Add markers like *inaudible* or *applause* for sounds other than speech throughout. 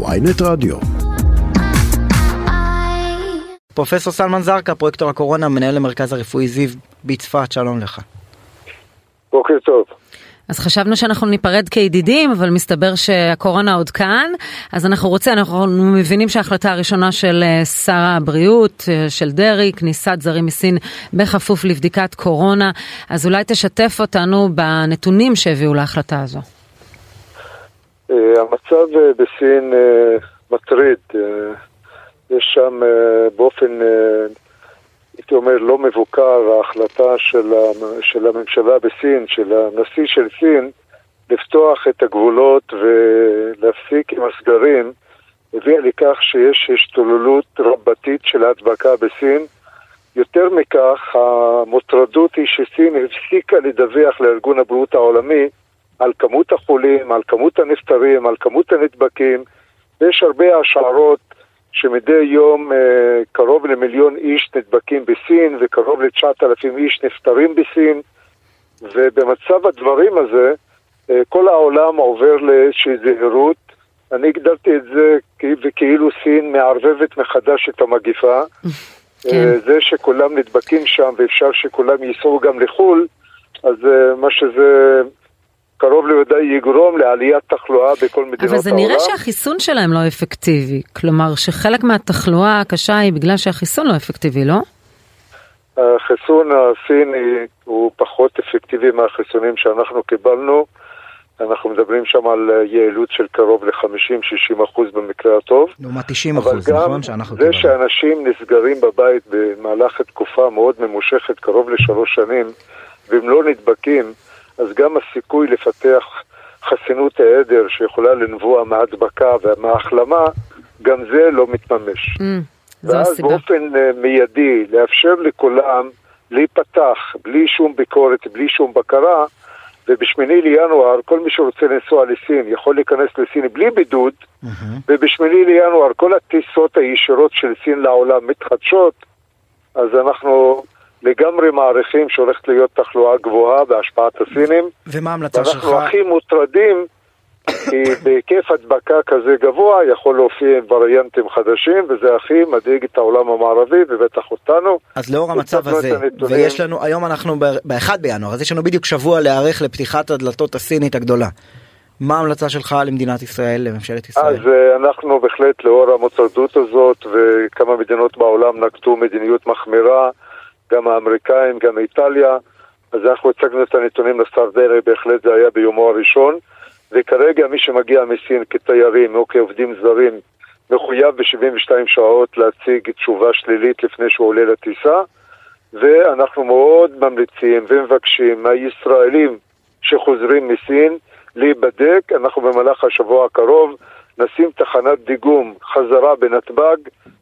ויינט רדיו. פרופסור סלמן זרקא, פרויקטור הקורונה, מנהל המרכז הרפואי זיו בצפת, שלום לך. בוקר טוב. אז חשבנו שאנחנו ניפרד כידידים, אבל מסתבר שהקורונה עוד כאן. אז אנחנו רוצים, אנחנו מבינים שההחלטה הראשונה של אה, שר הבריאות, אה, של דרעי, כניסת זרים מסין בכפוף לבדיקת קורונה. אז אולי תשתף אותנו בנתונים שהביאו להחלטה הזו. אה, המצב בסין מטריד. יש שם באופן הייתי אומר, לא מבוקר, ההחלטה של הממשלה בסין, של הנשיא של סין, לפתוח את הגבולות ולהפסיק עם הסגרים, הביאה לכך שיש השתוללות רבתית של ההדבקה בסין. יותר מכך, המוטרדות היא שסין הפסיקה לדווח לארגון הבריאות העולמי על כמות החולים, על כמות הנפטרים, על כמות הנדבקים, ויש הרבה השערות שמדי יום אה, קרוב למיליון איש נדבקים בסין וקרוב ל-9,000 איש נפטרים בסין ובמצב הדברים הזה אה, כל העולם עובר לאיזושהי זהירות. אני הגדרתי את זה וכאילו סין מערבבת מחדש את המגיפה. *laughs* כן. אה, זה שכולם נדבקים שם ואפשר שכולם ייסעו גם לחו"ל, אז אה, מה שזה קרוב לוודאי יגרום לעליית תחלואה בכל מדינות העולם. אבל זה נראה שהחיסון שלהם לא אפקטיבי. כלומר, שחלק מהתחלואה הקשה היא בגלל שהחיסון לא אפקטיבי, לא? החיסון הסיני הוא פחות אפקטיבי מהחיסונים שאנחנו קיבלנו. אנחנו מדברים שם על יעילות של קרוב ל-50-60 אחוז במקרה הטוב. לעומת 90 אחוז, נכון? שאנחנו קיבלנו. זה שאנשים נסגרים בבית במהלך תקופה מאוד ממושכת, קרוב לשלוש שנים, והם לא נדבקים, אז גם הסיכוי לפתח חסינות העדר שיכולה לנבוע מהדבקה ומהחלמה, גם זה לא מתממש. Mm, ואז הסיבה. באופן uh, מיידי לאפשר לכולם להיפתח בלי שום ביקורת, בלי שום בקרה, ובשמיני לינואר כל מי שרוצה לנסוע לסין יכול להיכנס לסין בלי בידוד, mm-hmm. ובשמיני לינואר כל הטיסות הישירות של סין לעולם מתחדשות, אז אנחנו לגמרי מעריכים שהולכת להיות תחלואה גבוהה בהשפעת הסינים. ומה ההמלצה שלך? ואנחנו הכי מוטרדים, כי בהיקף הדבקה כזה גבוה יכול להופיע עם וריאנטים חדשים, וזה הכי מדאיג את העולם המערבי ובטח אותנו. אז לאור המצב הזה, ויש לנו, היום אנחנו ב-1 בינואר, אז יש לנו בדיוק שבוע להיערך לפתיחת הדלתות הסינית הגדולה. מה ההמלצה שלך למדינת ישראל, לממשלת ישראל? אז uh, אנחנו בהחלט, לאור המוטרדות הזאת, וכמה מדינות בעולם נקטו מדיניות מחמירה, גם האמריקאים, גם איטליה. אז אנחנו הצגנו את הנתונים לשר דרעי, בהחלט זה היה ביומו הראשון. וכרגע מי שמגיע מסין כתיירים או כעובדים זרים מחויב ב-72 שעות להציג תשובה שלילית לפני שהוא עולה לטיסה. ואנחנו מאוד ממליצים ומבקשים מהישראלים שחוזרים מסין להיבדק. אנחנו במהלך השבוע הקרוב נשים תחנת דיגום חזרה בנתב"ג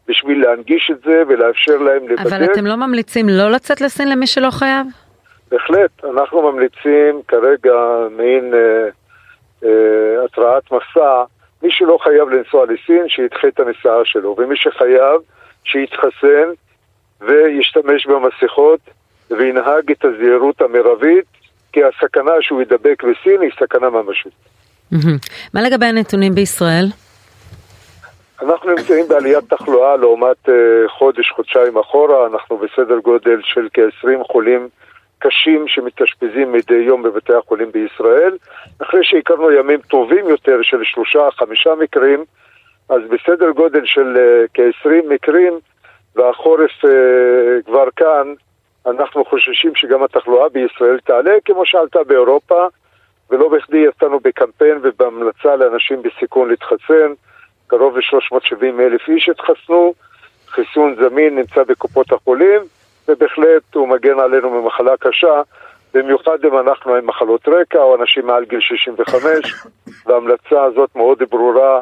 בשביל להנגיש את זה ולאפשר להם לבדק. אבל אתם לא ממליצים לא לצאת לסין למי שלא חייב? בהחלט, אנחנו ממליצים כרגע מעין אה, אה, התראת מסע, מי שלא חייב לנסוע לסין, שידחה את הנסיעה שלו, ומי שחייב, שיתחסן וישתמש במסכות וינהג את הזהירות המרבית, כי הסכנה שהוא ידבק בסין היא סכנה ממשית. מה לגבי הנתונים בישראל? אנחנו נמצאים בעליית תחלואה לעומת uh, חודש, חודשיים אחורה, אנחנו בסדר גודל של כ-20 חולים קשים שמתאשפזים מדי יום בבתי החולים בישראל. אחרי שהכרנו ימים טובים יותר של שלושה, חמישה מקרים, אז בסדר גודל של uh, כ-20 מקרים, והחורף uh, כבר כאן, אנחנו חוששים שגם התחלואה בישראל תעלה, כמו שעלתה באירופה, ולא בכדי יצאנו בקמפיין ובהמלצה לאנשים בסיכון להתחסן. קרוב ל-370 אלף איש התחסנו, חיסון זמין נמצא בקופות החולים, ובהחלט הוא מגן עלינו ממחלה קשה, במיוחד אם אנחנו עם מחלות רקע או אנשים מעל גיל 65, *coughs* וההמלצה הזאת מאוד ברורה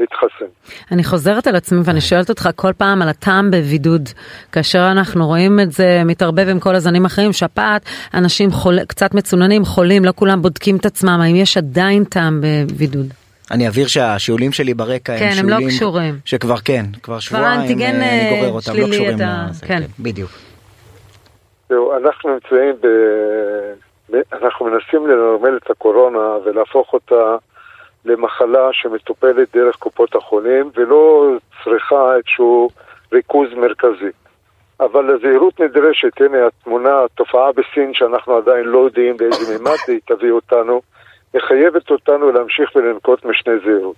להתחסן. אני חוזרת על עצמי ואני שואלת אותך כל פעם על הטעם בבידוד. כאשר אנחנו רואים את זה מתערבב עם כל הזנים האחרים, שפעת, אנשים חול, קצת מצוננים, חולים, לא כולם בודקים את עצמם, האם יש עדיין טעם בבידוד? אני אבהיר שהשיעולים שלי ברקע כן, הם שיעולים... כן, הם לא קשורים. שכבר כן, כבר שבועיים אה, אני גורר אותם, לא קשורים אתה... לזה, כן. כן, בדיוק. זהו, אנחנו נמצאים ב... אנחנו מנסים לנרמל את הקורונה ולהפוך אותה למחלה שמטופלת דרך קופות החולים ולא צריכה איזשהו ריכוז מרכזי. אבל הזהירות נדרשת, הנה התמונה, התופעה בסין שאנחנו עדיין לא יודעים באיזה מימד היא תביא אותנו, מחייבת אותנו להמשיך ולנקוט משנה זהירות.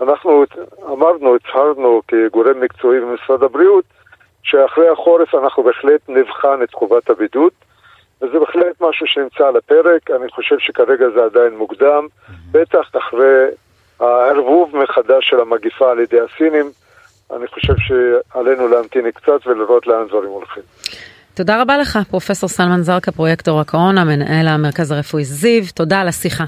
אנחנו אמרנו, הצהרנו כגורם מקצועי במשרד הבריאות, שאחרי החורף אנחנו בהחלט נבחן את חובת הבידוד, וזה בהחלט משהו שנמצא על הפרק, אני חושב שכרגע זה עדיין מוקדם, בטח אחרי הערבוב מחדש של המגיפה על ידי הסינים, אני חושב שעלינו להמתין קצת ולראות לאן דברים הולכים. תודה רבה לך, פרופסור סלמן זרקא, פרויקטור הקורונה, מנהל המרכז הרפואי זיו, תודה על השיחה.